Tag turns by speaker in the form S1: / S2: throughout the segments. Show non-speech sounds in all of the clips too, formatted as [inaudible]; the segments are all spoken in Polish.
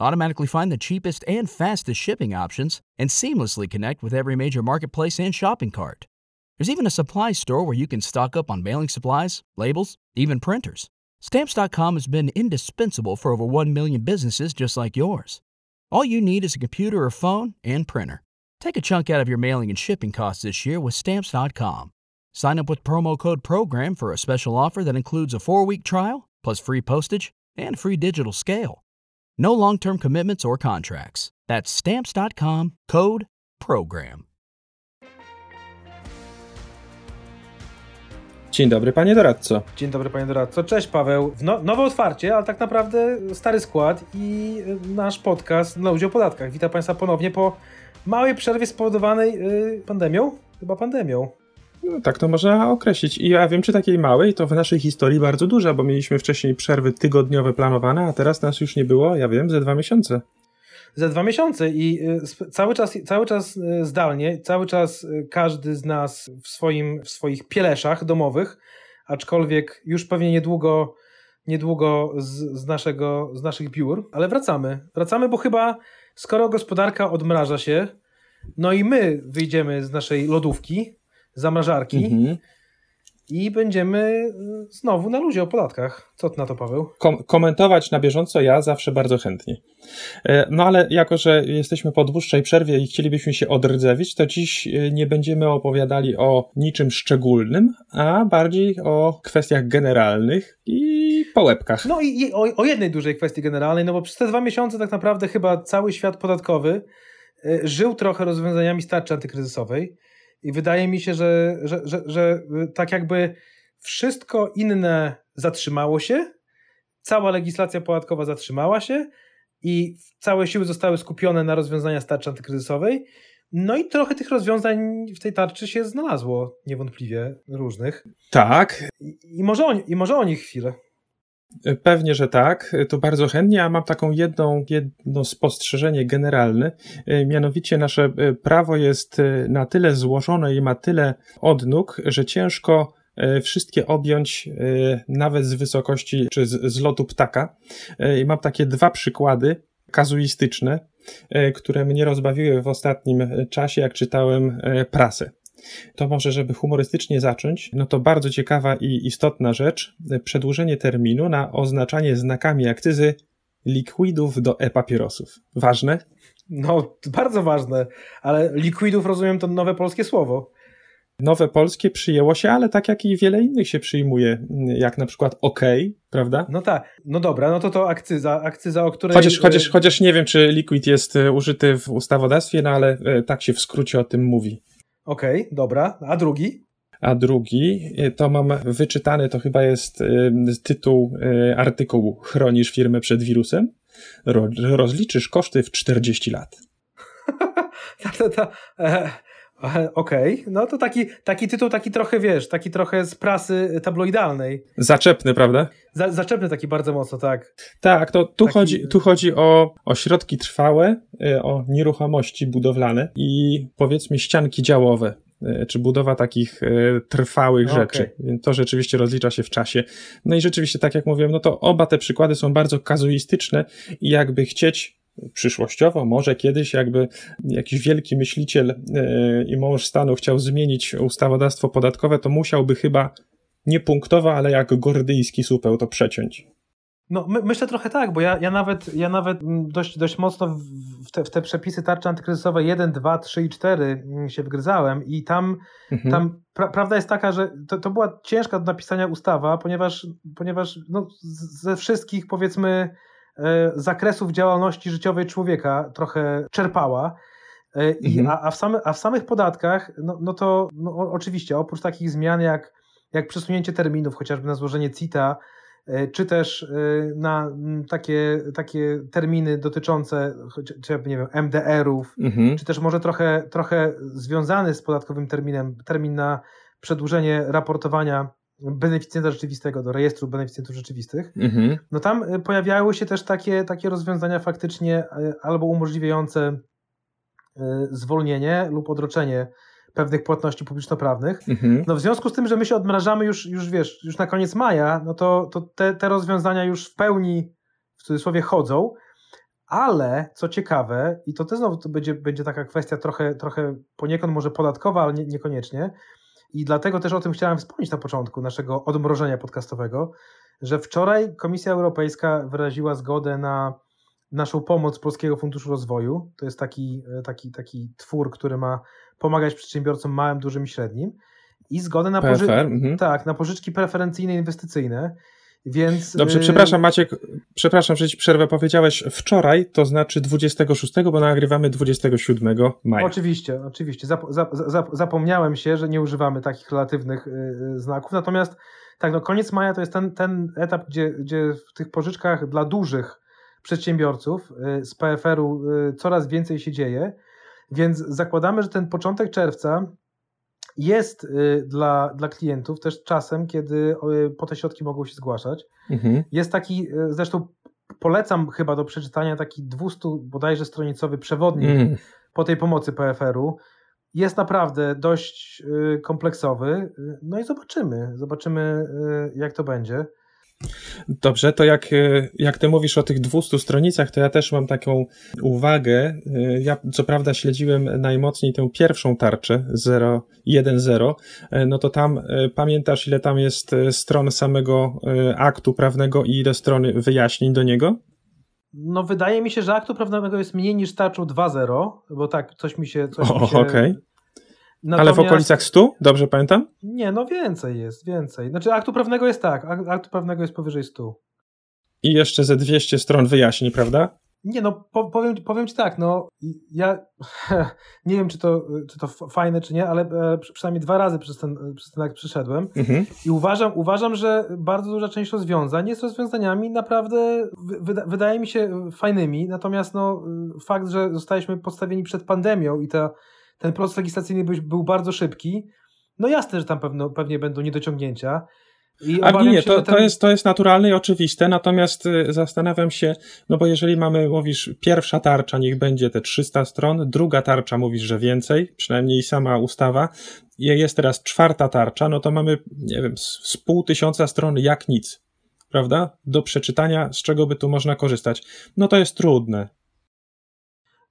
S1: automatically find the cheapest and fastest shipping options, and seamlessly connect with every major marketplace and shopping cart. There's even a supply store where you can stock up on mailing supplies, labels, even printers. Stamps.com has been indispensable for over 1 million businesses just like yours. All you need is a computer or phone and printer. Take a chunk out of your mailing and shipping costs this year with Stamps.com. Sign up with promo code PROGRAM for a special offer that includes a four week trial, plus free postage and free digital scale. No long term commitments or contracts. That's Stamps.com code PROGRAM.
S2: Dzień dobry, panie doradco.
S3: Dzień dobry, panie doradco. Cześć, Paweł. No, nowe otwarcie, ale tak naprawdę stary skład i nasz podcast na ludzie o podatkach. Witam państwa ponownie po małej przerwie spowodowanej yy, pandemią. Chyba pandemią.
S2: No, tak to można określić. I ja wiem, czy takiej małej, to w naszej historii bardzo duża, bo mieliśmy wcześniej przerwy tygodniowe planowane, a teraz nas już nie było, ja wiem, ze dwa miesiące.
S3: Ze dwa miesiące i y, cały czas, cały czas y, zdalnie, cały czas y, każdy z nas w, swoim, w swoich pieleszach domowych, aczkolwiek już pewnie niedługo, niedługo z, z, naszego, z naszych biur, ale wracamy. Wracamy, bo chyba skoro gospodarka odmraża się, no i my wyjdziemy z naszej lodówki, zamrażarki mhm. i będziemy y, znowu na luzie o podatkach. Co ty na to, Paweł?
S2: Kom komentować na bieżąco ja zawsze bardzo chętnie. E, no ale jako, że jesteśmy po dłuższej przerwie i chcielibyśmy się odrdzewić, to dziś e, nie będziemy opowiadali o niczym szczególnym, a bardziej o kwestiach generalnych i po łebkach.
S3: No i, i o, o jednej dużej kwestii generalnej, no bo przez te dwa miesiące tak naprawdę chyba cały świat podatkowy e, żył trochę rozwiązaniami starczy antykryzysowej i wydaje mi się, że, że, że, że tak jakby wszystko inne zatrzymało się, cała legislacja podatkowa zatrzymała się i całe siły zostały skupione na rozwiązaniach tarczy antykryzysowej. No i trochę tych rozwiązań w tej tarczy się znalazło, niewątpliwie różnych.
S2: Tak.
S3: I, i może, o, i może o nich chwilę.
S2: Pewnie, że tak. To bardzo chętnie, a mam taką jedną, jedno spostrzeżenie generalne. Mianowicie nasze e, prawo jest e, na tyle złożone i ma tyle odnóg, że ciężko e, wszystkie objąć nawet z wysokości czy z, z lotu ptaka. I mam takie dwa przykłady kazuistyczne, które mnie rozbawiły w ostatnim czasie, jak czytałem prasę. To może, żeby humorystycznie zacząć, no to bardzo ciekawa i istotna rzecz, przedłużenie terminu na oznaczanie znakami akcyzy likwidów do e-papierosów. Ważne?
S3: No, bardzo ważne, ale likwidów rozumiem to nowe polskie słowo.
S2: Nowe polskie przyjęło się, ale tak jak i wiele innych się przyjmuje, jak na przykład OK, prawda?
S3: No tak, no dobra, no to to akcyza, akcyza, o której...
S2: Chociaż, chociaż, chociaż nie wiem, czy liquid jest e, użyty w ustawodawstwie, no ale e, tak się w skrócie o tym mówi.
S3: Okej, okay, dobra. A drugi?
S2: A drugi y, to mam wyczytany, to chyba jest y, tytuł y, artykułu Chronisz firmę przed wirusem? rozliczysz koszty w 40 lat. [laughs]
S3: E, okej, okay. no to taki, taki tytuł, taki trochę wiesz, taki trochę z prasy tabloidalnej.
S2: Zaczepny, prawda?
S3: Za, zaczepny taki bardzo mocno, tak.
S2: Tak, to tu, taki... chodzi, tu chodzi o, o środki trwałe, e, o nieruchomości budowlane i powiedzmy ścianki działowe e, czy budowa takich e, trwałych okay. rzeczy. Więc to rzeczywiście rozlicza się w czasie. No i rzeczywiście, tak jak mówiłem, no to oba te przykłady są bardzo kazuistyczne i jakby chcieć przyszłościowo, może kiedyś jakby jakiś wielki myśliciel e, i mąż stanu chciał zmienić ustawodawstwo podatkowe, to musiałby chyba nie punktowo, ale jak gordyjski supeł to przeciąć.
S3: No, my, myślę trochę tak, bo ja, ja nawet, ja nawet dość, dość mocno w te, w te przepisy tarczy antykryzysowe 1, 2, 3 i 4 się wgryzałem i tam, mhm. tam pra, prawda jest taka, że to, to była ciężka do napisania ustawa, ponieważ, ponieważ no, ze wszystkich powiedzmy zakresów działalności życiowej człowieka trochę czerpała. E, I, mhm. a, a, w same, a w samych podatkach, no, no to no, oczywiście oprócz takich zmian jak, jak przesunięcie terminów, chociażby na złożenie CIT-a, czy też na takie, takie terminy dotyczące chociażby, nie wiem, MDR-ów, mhm. czy też może trochę, trochę związany z podatkowym terminem, termin na przedłużenie raportowania beneficjenta rzeczywistego do rejestru beneficjentów rzeczywistych, mhm. no tam pojawiały się też takie, takie rozwiązania faktycznie albo umożliwiające zwolnienie lub odroczenie pewnych płatności publiczno-prawnych. Mhm. No w związku z tym, że my się odmrażamy już, już wiesz, już na koniec maja, no to, to te, te rozwiązania już w pełni w cudzysłowie chodzą, ale co ciekawe, i to też znowu to będzie, będzie taka kwestia trochę, trochę poniekąd może podatkowa, ale nie, niekoniecznie, i dlatego też o tym chciałem wspomnieć na początku naszego odmrożenia podcastowego, że wczoraj Komisja Europejska wyraziła zgodę na naszą pomoc Polskiego Funduszu Rozwoju. To jest taki, taki, taki twór, który ma pomagać przedsiębiorcom małym, dużym i średnim i zgodę na, poży mhm. tak, na pożyczki preferencyjne inwestycyjne. Więc,
S2: Dobrze, y, przepraszam Maciek, przepraszam, że ci przerwę. Powiedziałeś wczoraj, to znaczy 26, bo nagrywamy 27 maja.
S3: Oczywiście, oczywiście. Zap, zap, zap, zapomniałem się, że nie używamy takich relatywnych y, znaków. Natomiast tak, no koniec maja to jest ten, ten etap, gdzie, gdzie w tych pożyczkach dla dużych przedsiębiorców y, z PFR-u coraz więcej się dzieje. Więc zakładamy, że ten początek czerwca jest y, dla, dla klientów też czasem, kiedy y, po te środki mogą się zgłaszać. Mhm. Jest taki, y, zresztą polecam chyba do przeczytania taki 200 bodajże stronicowy przewodnik mm. po tej pomocy PFR-u. Jest naprawdę dość kompleksowy. No i zobaczymy. Zobaczymy, jak to będzie.
S2: Dobrze, to jak, e, jak ty mówisz o tych 200 stronicach, to ja też mam taką uwagę. E, ja co prawda śledziłem najmocniej tę pierwszą tarczę 0.1.0, e, no to tam pamiętasz ile tam jest stron samego aktu prawnego i ile strony wyjaśnień do niego?
S3: No wydaje mi się, że aktu prawnego jest mniej niż tarczą 2.0, bo tak, coś mi się... Coś
S2: o. Okay. Natomiast... Ale w okolicach 100? Dobrze pamiętam?
S3: Nie, no więcej jest, więcej. Znaczy aktu prawnego jest tak, aktu prawnego jest powyżej 100.
S2: I jeszcze ze 200 stron wyjaśni, prawda?
S3: Nie, no powiem, powiem ci tak, no ja [laughs] nie wiem, czy to, czy to fajne, czy nie, ale e, przynajmniej dwa razy przez ten, przez ten akt przyszedłem mhm. i uważam, uważam, że bardzo duża część rozwiązań jest rozwiązaniami naprawdę, wydaje mi się, fajnymi, natomiast no, fakt, że zostaliśmy postawieni przed pandemią i ta ten proces legislacyjny był, był bardzo szybki. No jasne, że tam pewno, pewnie będą niedociągnięcia.
S2: I A nie, to, ten... to, jest, to jest naturalne i oczywiste, natomiast y, zastanawiam się, no bo jeżeli mamy, mówisz, pierwsza tarcza, niech będzie te 300 stron, druga tarcza, mówisz, że więcej, przynajmniej sama ustawa, jest teraz czwarta tarcza, no to mamy, nie wiem, z, z pół tysiąca stron jak nic, prawda? Do przeczytania, z czego by tu można korzystać. No to jest trudne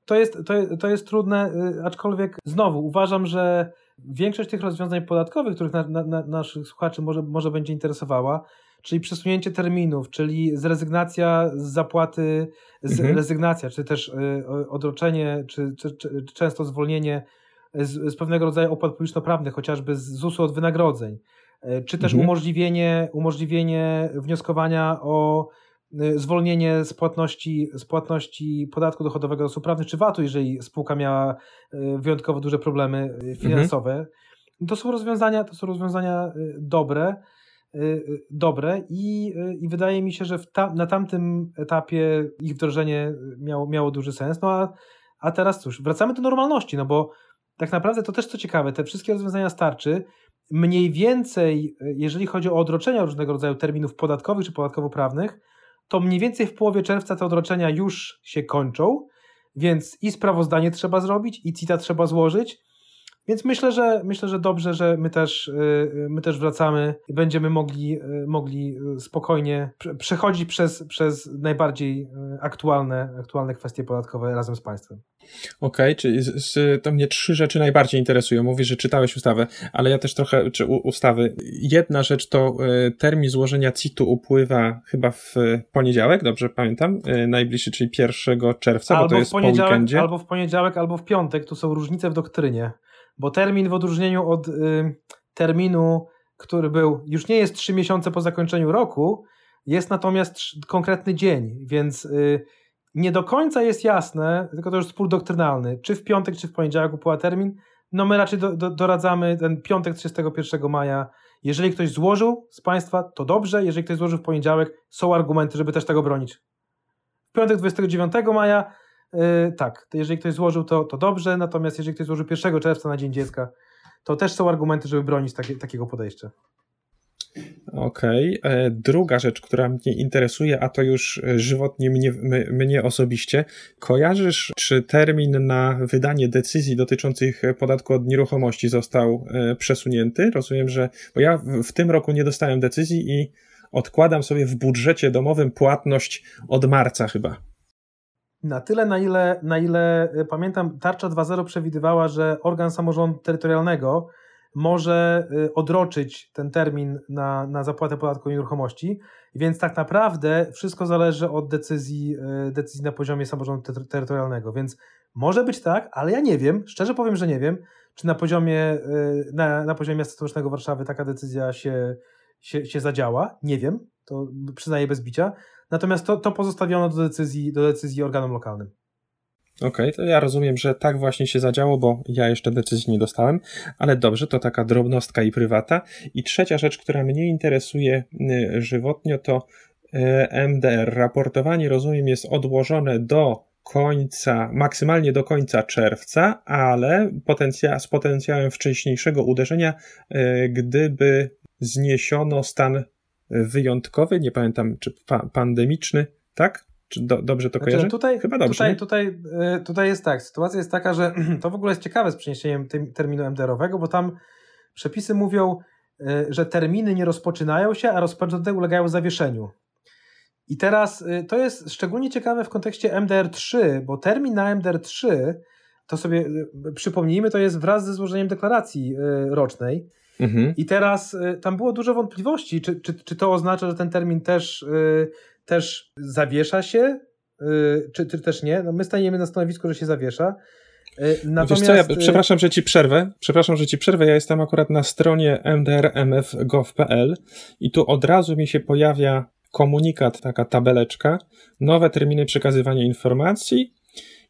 S3: to jest, to, to jest trudne, y, aczkolwiek znowu uważam, że większość tych rozwiązań podatkowych, których na, na, na naszych słuchaczy może, może będzie interesowała, czyli przesunięcie terminów, czyli zrezygnacja z zapłaty, z, mhm. rezygnacja, czy też y, odroczenie, czy, czy, czy, często zwolnienie z, z, pewnego rodzaju opłat publiczno-prawnych, chociażby z ZUS-u od wynagrodzeń, y, czy też mhm. umożliwienie, umożliwienie wnioskowania o zwolnienie z płatności, z płatności podatku dochodowego od osób prawnych czy VAT-u, jeżeli spółka miała y, wyjątkowo duże problemy y, finansowe. Mhm. To są rozwiązania, to są rozwiązania dobre, dobre i, i wydaje mi się, że ta, na tamtym etapie ich wdrożenie miało, miało duży sens. No a, a teraz cóż, wracamy do normalności, no bo tak naprawdę to też co ciekawe, te wszystkie rozwiązania starczy, mniej więcej, jeżeli chodzi o odroczenia różnego rodzaju terminów podatkowych czy podatkowo-prawnych, to mniej więcej w połowie czerwca te odroczenia już się kończą, więc i sprawozdanie trzeba zrobić, i CITA trzeba złożyć, więc myślę, że myślę, że dobrze, że my też, y, y, my też wracamy i będziemy mogli, y, mogli spokojnie przechodzić przez, przez najbardziej aktualne, aktualne kwestie podatkowe razem z państwem.
S2: Okej, okay, czyli z, z, to mnie trzy rzeczy najbardziej interesują. Mówisz, że czytałeś ustawę, ale ja też trochę, czy u, ustawy. Jedna rzecz to termin złożenia CIT-u upływa chyba w poniedziałek, dobrze pamiętam, najbliższy, czyli 1 czerwca, albo bo to jest w poniedziałek, po weekendzie.
S3: Albo w poniedziałek, albo w piątek, tu są różnice w doktrynie bo termin w odróżnieniu od y, terminu, który był, już nie jest trzy miesiące po zakończeniu roku, jest natomiast konkretny dzień, więc y, nie do końca jest jasne, tylko to już spór doktrynalny, czy w piątek, czy w poniedziałek upływa termin. No my raczej do, do, doradzamy ten piątek 31 maja Jeżeli ktoś złożył z Państwa, to dobrze. Jeżeli ktoś złożył w poniedziałek, są argumenty, żeby też tego bronić. W piątek 29 maja, tak, jeżeli ktoś złożył, to, to dobrze. Natomiast jeżeli ktoś złożył 1 czerwca na Dzień Dziecka, to też są argumenty, żeby bronić takie, takiego podejścia.
S2: Okej. Okay. Druga rzecz, która mnie interesuje, a to już e, żywotnie mnie, mnie osobiście. Kojarzysz, czy termin na wydanie decyzji dotyczących podatku od nieruchomości został e, przesunięty? Rozumiem, że. Bo ja w tym roku nie dostałem decyzji i odkładam sobie w budżecie domowym płatność od marca chyba.
S3: Na tyle, na ile, na ile e, pamiętam, tarcza 2.0 przewidywała, że organ samorządu terytorialnego może y, odroczyć ten termin na, na zapłatę podatku nieruchomości, więc tak naprawdę wszystko zależy od decyzji, y, decyzji na poziomie samorządu terytorialnego, więc może być tak, ale ja nie wiem, szczerze powiem, że nie wiem, czy na poziomie, na, na poziomie miasta stołecznego Warszawy taka decyzja się, się, się zadziała, nie wiem, to przyznaję bez bicia, natomiast to, to pozostawiono do decyzji, do decyzji organom lokalnym.
S2: Okej, okay, to ja rozumiem, że tak właśnie się zadziało, bo ja jeszcze decyzji nie dostałem, ale dobrze, to taka drobnostka i prywata. I trzecia rzecz, która mnie interesuje y, żywotnio, to y, MDR. Raportowanie, rozumiem, jest odłożone do końca, maksymalnie do końca czerwca, ale potencja, z potencjałem wcześniejszego uderzenia, y, gdyby zniesiono stan wyjątkowy, nie pamiętam, czy pa pandemiczny, tak? Czy do, dobrze to znaczy, kojarzę?
S3: Tutaj, Chyba dobrze. Tutaj, tutaj, e, tutaj jest tak. Sytuacja jest taka, że [clears throat] to w ogóle jest ciekawe z przeniesieniem terminu MDR-owego, bo tam przepisy mówią, e, że terminy nie rozpoczynają się, a rozpoczęte ulegają zawieszeniu. I teraz e, to jest szczególnie ciekawe w kontekście MDR3, bo termin na MDR3, to sobie przypomnijmy, to jest wraz ze złożeniem deklaracji rocznej. Mhm. I teraz tam było dużo wątpliwości, czy, czy, czy to oznacza, że ten termin też też zawiesza się, y, czy, czy też nie. No my stajemy na stanowisku, że się zawiesza.
S2: Natomiast... Wiesz co, ja, y, przepraszam, że ci przerwę. Przepraszam, że ci przerwę. Ja jestem akurat na stronie mdrmf.gov.pl i tu od razu mi się pojawia komunikat, taka tabeleczka, nowe terminy przekazywania informacji.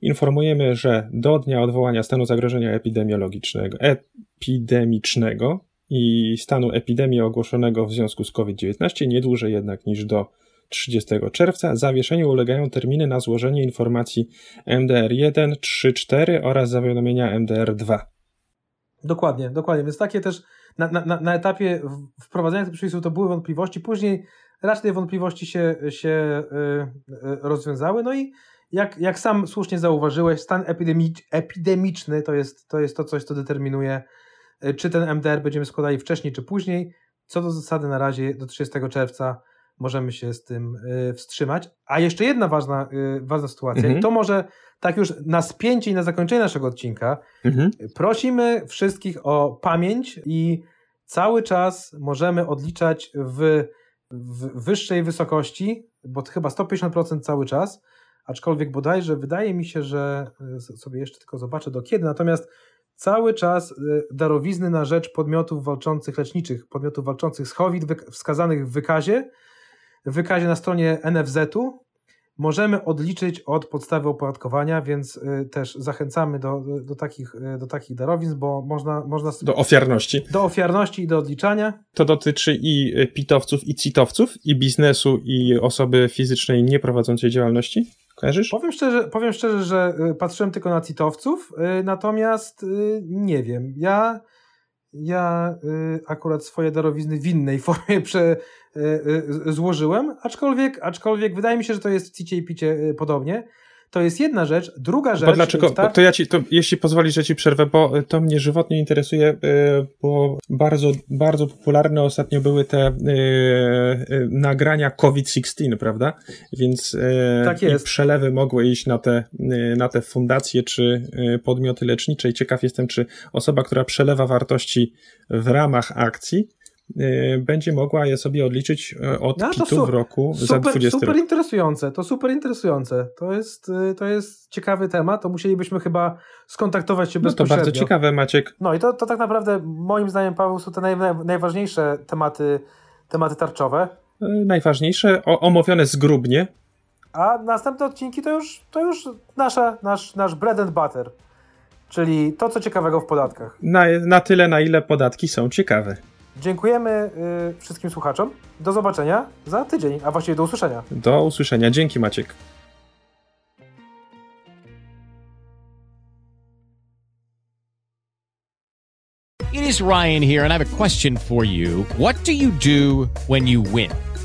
S2: Informujemy, że do dnia odwołania stanu zagrożenia epidemiologicznego, epidemicznego i stanu epidemii ogłoszonego w związku z COVID-19, nie dłużej jednak niż do 30 czerwca. Zawieszeniu ulegają terminy na złożenie informacji MDR1, 3, 4 oraz zawiadomienia MDR2.
S3: Dokładnie, dokładnie. Więc takie też na, na, na etapie wprowadzenia tych przepisów to były wątpliwości. Później raczej wątpliwości się, się yy, rozwiązały. No i jak, jak sam słusznie zauważyłeś, stan epidemicz, epidemiczny to jest, to jest to coś, co determinuje, y, czy ten MDR będziemy składali wcześniej, czy później. Co do zasady na razie do 30 czerwca możemy się z tym y, wstrzymać. A jeszcze jedna ważna, y, ważna sytuacja, mhm. i to może tak już na spięcie i na zakończenie naszego odcinka. Mhm. Prosimy wszystkich o pamięć i cały czas możemy odliczać w, w wyższej wysokości, bo chyba 150% cały czas, aczkolwiek bodajże wydaje mi się, że sobie jeszcze tylko zobaczę do kiedy, natomiast cały czas darowizny na rzecz podmiotów walczących leczniczych, podmiotów walczących z COVID wskazanych w wykazie w wykazie na stronie NFZ-u możemy odliczyć od podstawy opodatkowania, więc y, też zachęcamy do, do, takich, y, do takich darowizn, bo można, można...
S2: Do ofiarności.
S3: Do ofiarności i do odliczania.
S2: To dotyczy i y, pitowców, i citowców, i biznesu, i osoby fizycznej nieprowadzącej działalności? Kojarzysz?
S3: Powiem szczerze, powiem szczerze, że patrzyłem tylko na citowców, natomiast nie wiem. Ja ja y, akurat swoje darowizny w innej [laughs] formie prze, y, y, złożyłem, aczkolwiek, aczkolwiek wydaje mi się, że to jest w cicie i picie y, podobnie. To jest jedna rzecz. Druga rzecz.
S2: Bo dlaczego? To ja ci, to, jeśli pozwolisz, że ci przerwę, bo to mnie żywotnie interesuje, y, bo bardzo, bardzo popularne ostatnio były te y, nagrania COVID-16, prawda? Więc tak i przelewy mogły iść na te, na te fundacje czy podmioty lecznicze. I ciekaw jestem, czy osoba, która przelewa wartości w ramach akcji, będzie mogła je sobie odliczyć e, od no, kitu w roku
S3: super,
S2: za 20
S3: Super interesujące, to super interesujące. To jest, y, to jest ciekawy temat, to musielibyśmy chyba skontaktować się no bezpośrednio.
S2: No to bardzo ciekawe, Maciek.
S3: No i to, to tak naprawdę moim zdaniem, Paweł, są te naj, najważniejsze tematy, tematy tarczowe.
S2: Najważniejsze, o, omówione zgrubnie.
S3: A następne odcinki to już, to już nasza, nasz, nasz bread and butter. Czyli to, co ciekawego w podatkach.
S2: Na, na tyle, na ile podatki są ciekawe.
S3: Dziękujemy y, wszystkim słuchaczom. Do zobaczenia za tydzień, a właściwie do usłyszenia.
S2: Do usłyszenia. Dzięki Maciek.
S4: It is Ryan here, and I have a question for you. What do you do when you win?